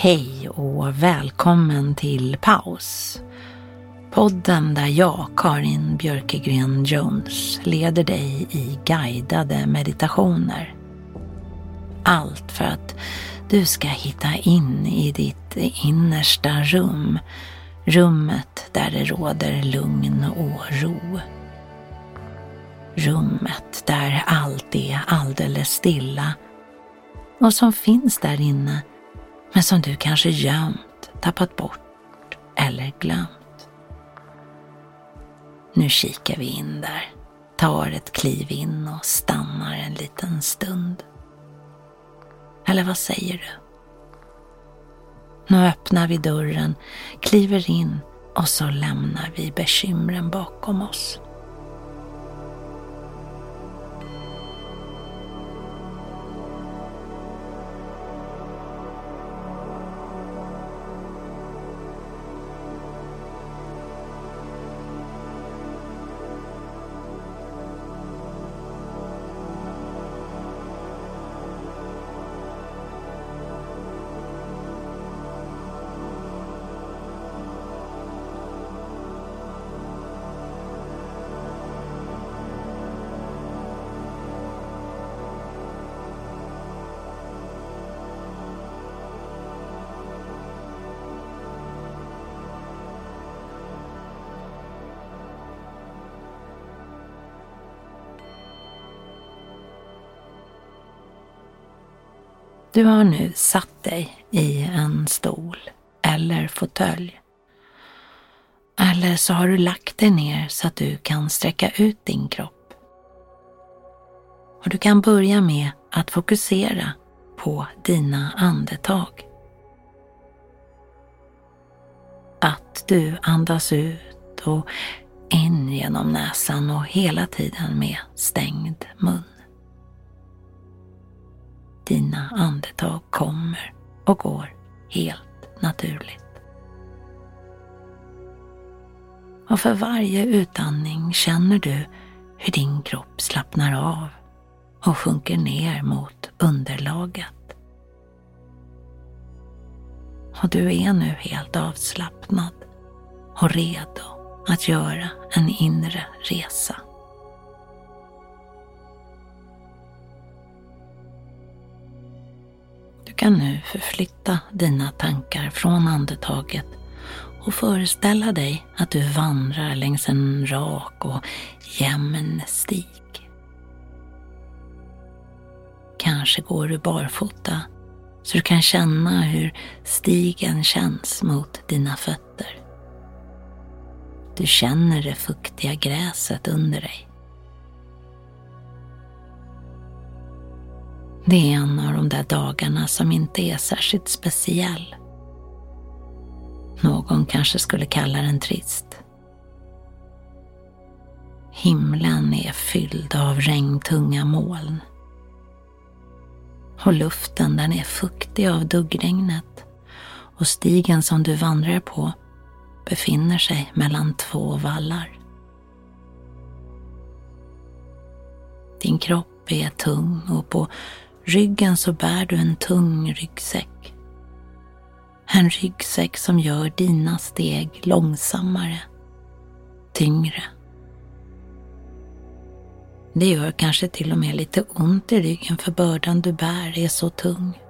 Hej och välkommen till Paus. Podden där jag, Karin Björkegren Jones, leder dig i guidade meditationer. Allt för att du ska hitta in i ditt innersta rum. Rummet där det råder lugn och ro. Rummet där allt är alldeles stilla och som finns där inne men som du kanske gömt, tappat bort eller glömt. Nu kikar vi in där, tar ett kliv in och stannar en liten stund. Eller vad säger du? Nu öppnar vi dörren, kliver in och så lämnar vi bekymren bakom oss. Du har nu satt dig i en stol eller fåtölj. Eller så har du lagt dig ner så att du kan sträcka ut din kropp. Och du kan börja med att fokusera på dina andetag. Att du andas ut och in genom näsan och hela tiden med stängd mun. Dina andetag kommer och går helt naturligt. Och för varje utandning känner du hur din kropp slappnar av och sjunker ner mot underlaget. Och du är nu helt avslappnad och redo att göra en inre resa. Kan nu förflytta dina tankar från andetaget och föreställa dig att du vandrar längs en rak och jämn stig. Kanske går du barfota så du kan känna hur stigen känns mot dina fötter. Du känner det fuktiga gräset under dig. Det är en av de där dagarna som inte är särskilt speciell. Någon kanske skulle kalla den trist. Himlen är fylld av regntunga moln. Och luften den är fuktig av duggregnet. Och stigen som du vandrar på befinner sig mellan två vallar. Din kropp är tung och på ryggen så bär du en tung ryggsäck. En ryggsäck som gör dina steg långsammare, tyngre. Det gör kanske till och med lite ont i ryggen för bördan du bär är så tung.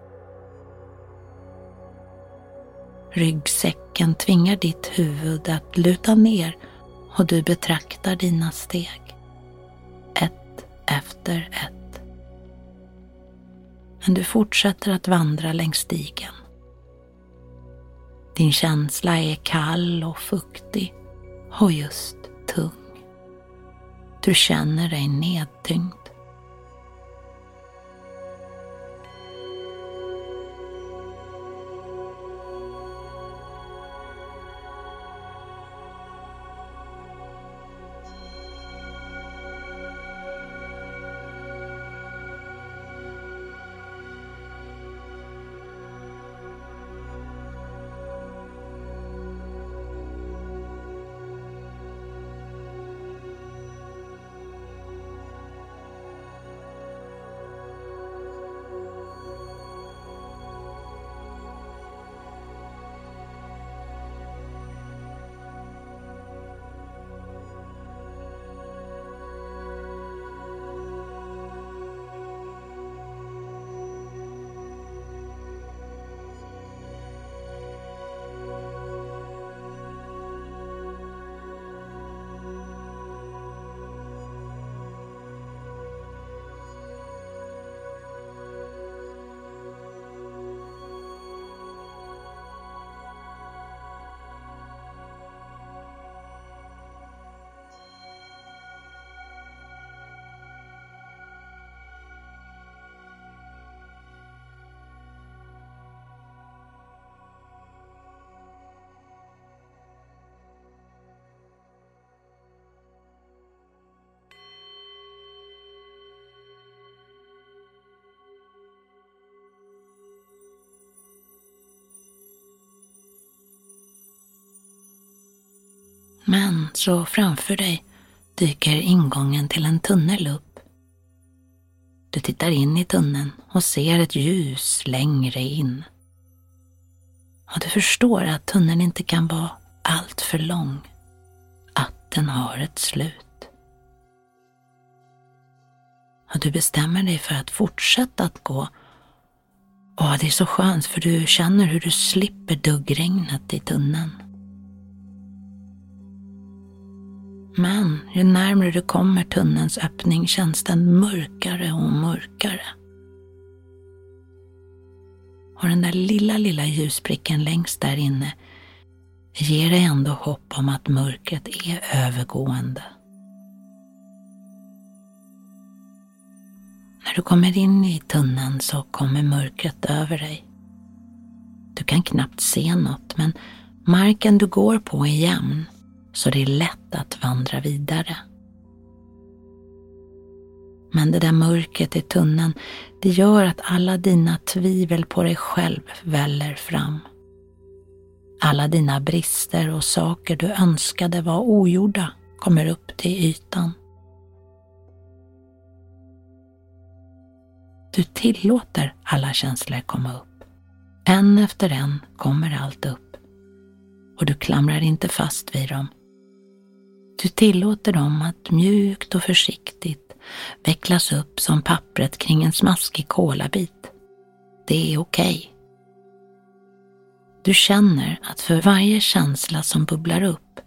Ryggsäcken tvingar ditt huvud att luta ner och du betraktar dina steg. Ett efter ett. Men du fortsätter att vandra längs stigen. Din känsla är kall och fuktig och just tung. Du känner dig nedtyngd. Men så framför dig dyker ingången till en tunnel upp. Du tittar in i tunneln och ser ett ljus längre in. Och du förstår att tunneln inte kan vara allt för lång. Att den har ett slut. Och du bestämmer dig för att fortsätta att gå. Och det är så skönt för du känner hur du slipper duggregnet i tunneln. Men ju närmare du kommer tunnelns öppning känns den mörkare och mörkare. Och den där lilla, lilla ljuspricken längst där inne ger dig ändå hopp om att mörkret är övergående. När du kommer in i tunneln så kommer mörkret över dig. Du kan knappt se något men marken du går på är jämn så det är lätt att vandra vidare. Men det där mörkret i tunneln, det gör att alla dina tvivel på dig själv väller fram. Alla dina brister och saker du önskade var ogjorda kommer upp till ytan. Du tillåter alla känslor komma upp. En efter en kommer allt upp. Och du klamrar inte fast vid dem du tillåter dem att mjukt och försiktigt vecklas upp som pappret kring en smaskig kolabit. Det är okej. Okay. Du känner att för varje känsla som bubblar upp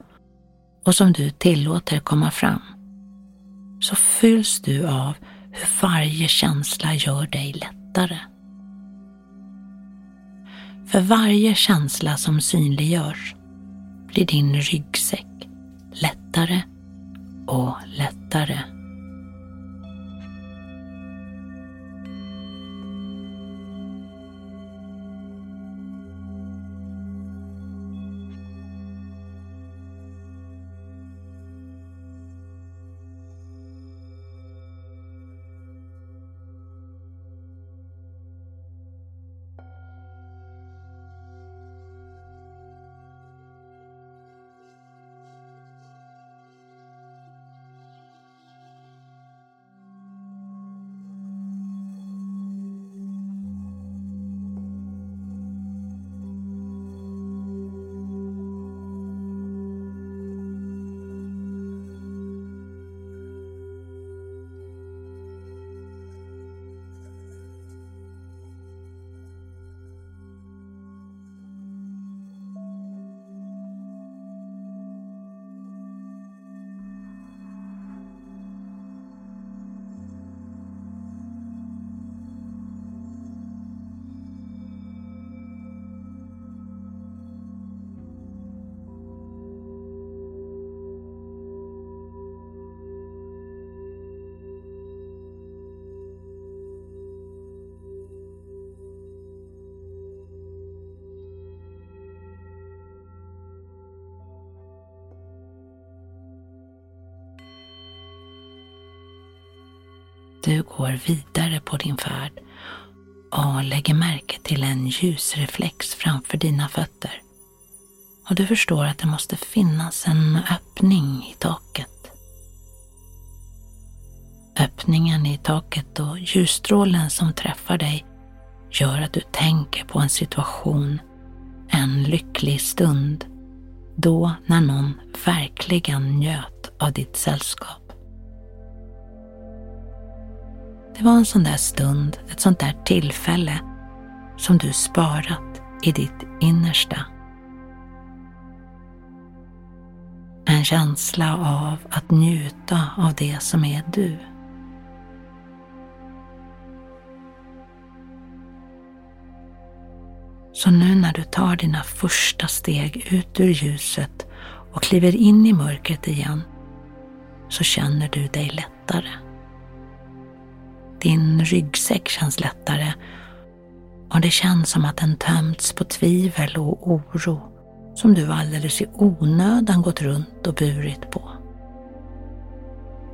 och som du tillåter komma fram så fylls du av hur varje känsla gör dig lättare. För varje känsla som synliggörs blir din rygg lättare och lättare. Du går vidare på din färd och lägger märke till en ljusreflex framför dina fötter. Och du förstår att det måste finnas en öppning i taket. Öppningen i taket och ljusstrålen som träffar dig gör att du tänker på en situation, en lycklig stund, då när någon verkligen njöt av ditt sällskap. Det var en sån där stund, ett sånt där tillfälle som du sparat i ditt innersta. En känsla av att njuta av det som är du. Så nu när du tar dina första steg ut ur ljuset och kliver in i mörkret igen så känner du dig lättare. Din ryggsäck känns lättare och det känns som att den tömts på tvivel och oro som du alldeles i onödan gått runt och burit på.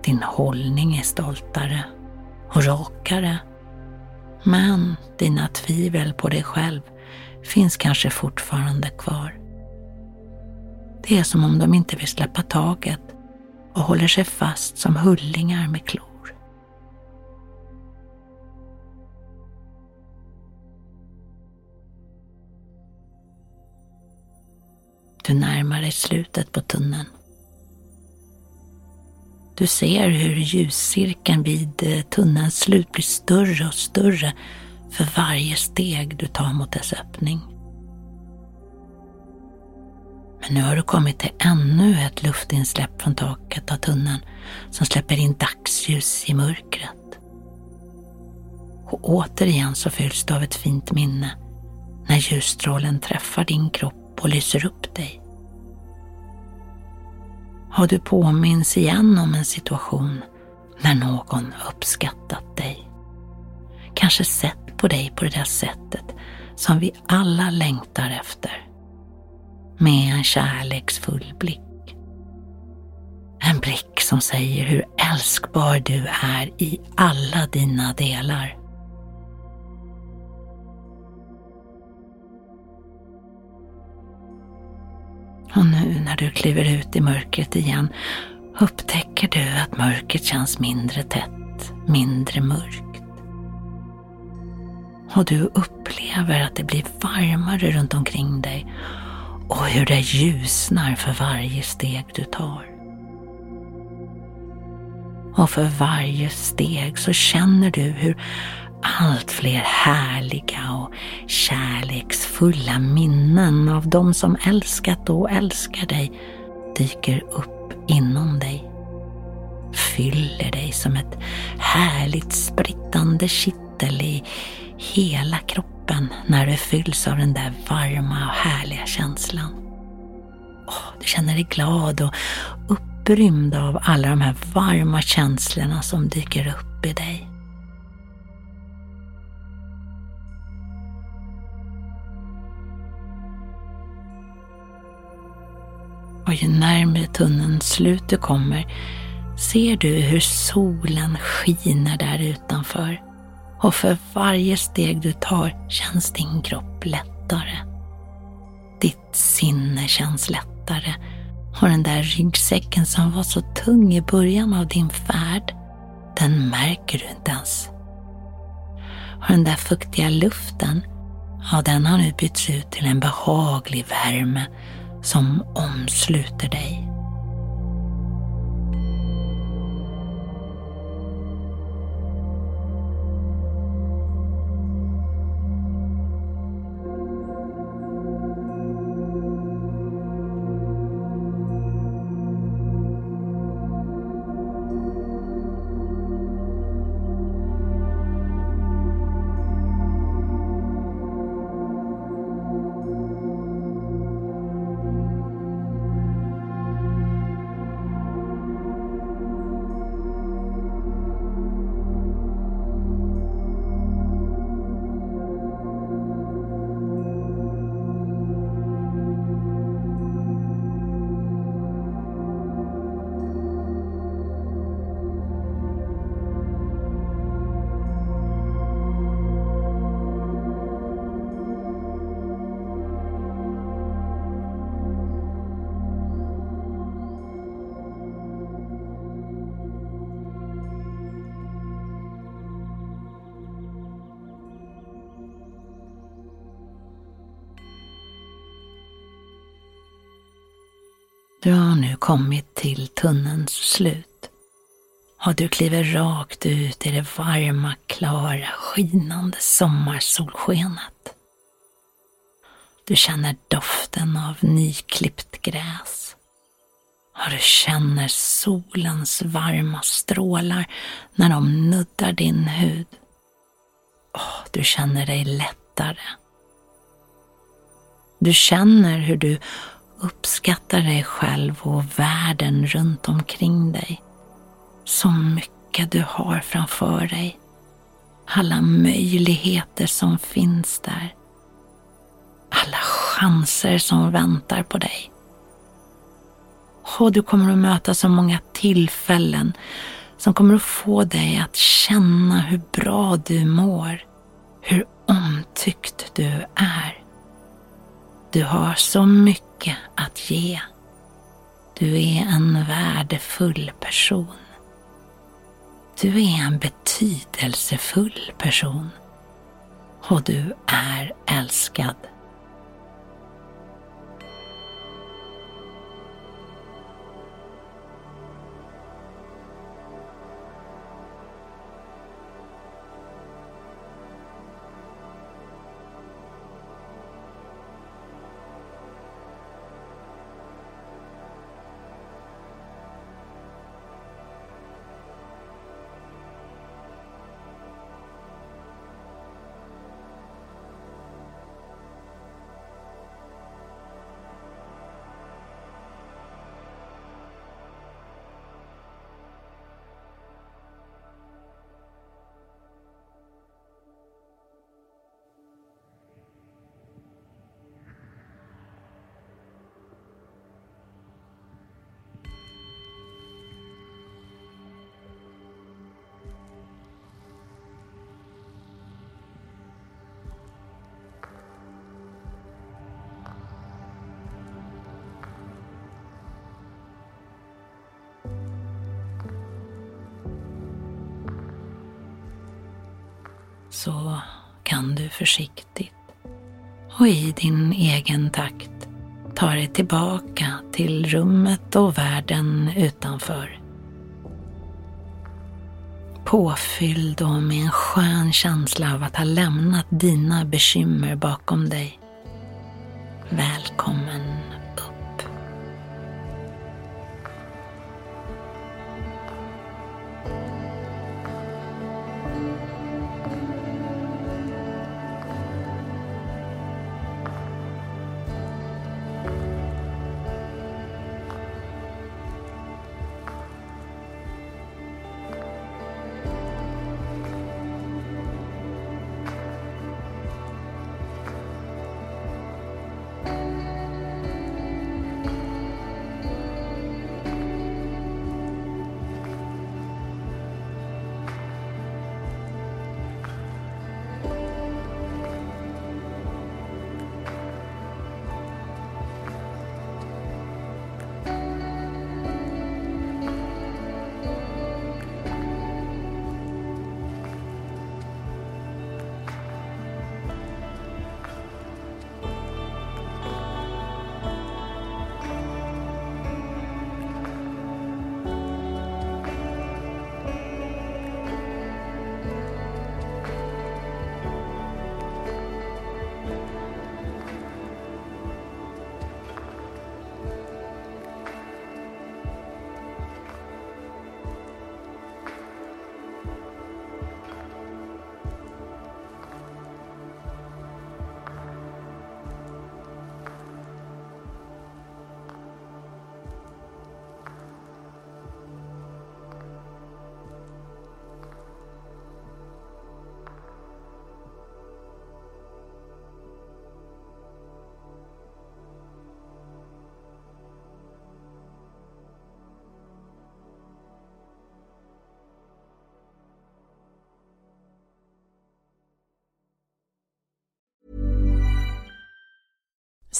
Din hållning är stoltare och rakare. Men dina tvivel på dig själv finns kanske fortfarande kvar. Det är som om de inte vill släppa taget och håller sig fast som hullingar med klor. Du närmar dig slutet på tunneln. Du ser hur ljuscirkeln vid eh, tunnelns slut blir större och större för varje steg du tar mot dess öppning. Men nu har du kommit till ännu ett luftinsläpp från taket av tunneln som släpper in dagsljus i mörkret. Och återigen så fylls du av ett fint minne när ljusstrålen träffar din kropp och lyser upp dig. Har du påminns igen om en situation när någon uppskattat dig? Kanske sett på dig på det där sättet som vi alla längtar efter. Med en kärleksfull blick. En blick som säger hur älskbar du är i alla dina delar. Och nu när du kliver ut i mörkret igen upptäcker du att mörkret känns mindre tätt, mindre mörkt. Och du upplever att det blir varmare runt omkring dig och hur det ljusnar för varje steg du tar. Och för varje steg så känner du hur allt fler härliga och kärleksfulla minnen av de som älskat och älskar dig dyker upp inom dig. Fyller dig som ett härligt sprittande kittel i hela kroppen när du fylls av den där varma och härliga känslan. Oh, du känner dig glad och upprymd av alla de här varma känslorna som dyker upp i dig. Och ju närmre tunnelns slut du kommer ser du hur solen skiner där utanför. Och för varje steg du tar känns din kropp lättare. Ditt sinne känns lättare och den där ryggsäcken som var så tung i början av din färd, den märker du inte ens. Och den där fuktiga luften, ja den har nu bytts ut till en behaglig värme som omsluter dig. Du har nu kommit till tunnelns slut och du kliver rakt ut i det varma, klara, skinande sommarsolskenet. Du känner doften av nyklippt gräs. Och du känner solens varma strålar när de nuddar din hud. Oh, du känner dig lättare. Du känner hur du uppskattar dig själv och världen runt omkring dig. Så mycket du har framför dig. Alla möjligheter som finns där. Alla chanser som väntar på dig. Och du kommer att möta så många tillfällen som kommer att få dig att känna hur bra du mår. Hur omtyckt du är. Du har så mycket att ge. Du är en värdefull person. Du är en betydelsefull person. Och du är älskad. Så kan du försiktigt och i din egen takt ta dig tillbaka till rummet och världen utanför. Påfylld och med en skön känsla av att ha lämnat dina bekymmer bakom dig. Välkommen